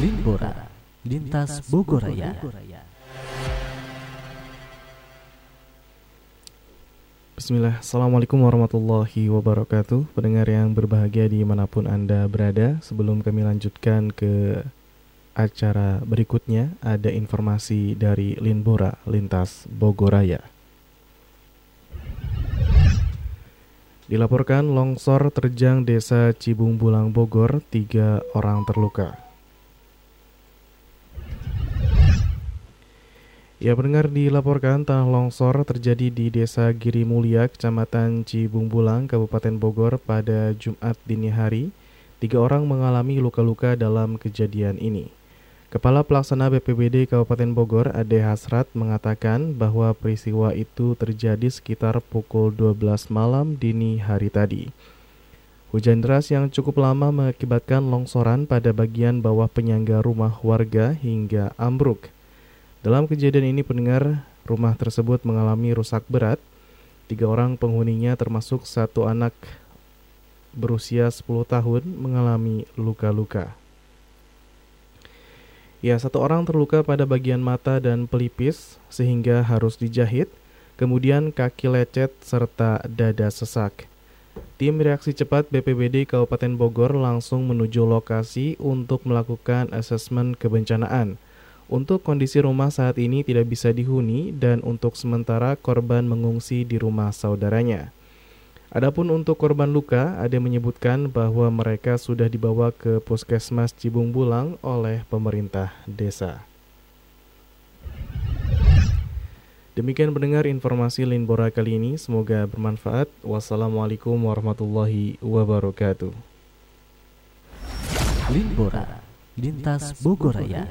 Limbora, lintas Bogoraya. Bismillah, Assalamualaikum warahmatullahi wabarakatuh Pendengar yang berbahagia di mana pun Anda berada Sebelum kami lanjutkan ke acara berikutnya Ada informasi dari Linbora, Lintas Bogoraya Dilaporkan longsor terjang desa Cibung Bulang Bogor, tiga orang terluka. Ya pendengar dilaporkan tanah longsor terjadi di desa Giri Mulia, kecamatan Cibung Bulang, Kabupaten Bogor pada Jumat dini hari. Tiga orang mengalami luka-luka dalam kejadian ini. Kepala Pelaksana BPBD Kabupaten Bogor, Ade Hasrat, mengatakan bahwa peristiwa itu terjadi sekitar pukul 12 malam dini hari tadi. Hujan deras yang cukup lama mengakibatkan longsoran pada bagian bawah penyangga rumah warga hingga ambruk. Dalam kejadian ini pendengar, rumah tersebut mengalami rusak berat. Tiga orang penghuninya termasuk satu anak berusia 10 tahun mengalami luka-luka. Ya, satu orang terluka pada bagian mata dan pelipis sehingga harus dijahit, kemudian kaki lecet serta dada sesak. Tim reaksi cepat BPBD Kabupaten Bogor langsung menuju lokasi untuk melakukan asesmen kebencanaan. Untuk kondisi rumah saat ini tidak bisa dihuni dan untuk sementara korban mengungsi di rumah saudaranya. Adapun untuk korban luka, ada menyebutkan bahwa mereka sudah dibawa ke Puskesmas Cibung Bulang oleh pemerintah desa. Demikian pendengar informasi Linbora kali ini, semoga bermanfaat. Wassalamualaikum warahmatullahi wabarakatuh. Limbora, lintas Bogoraya.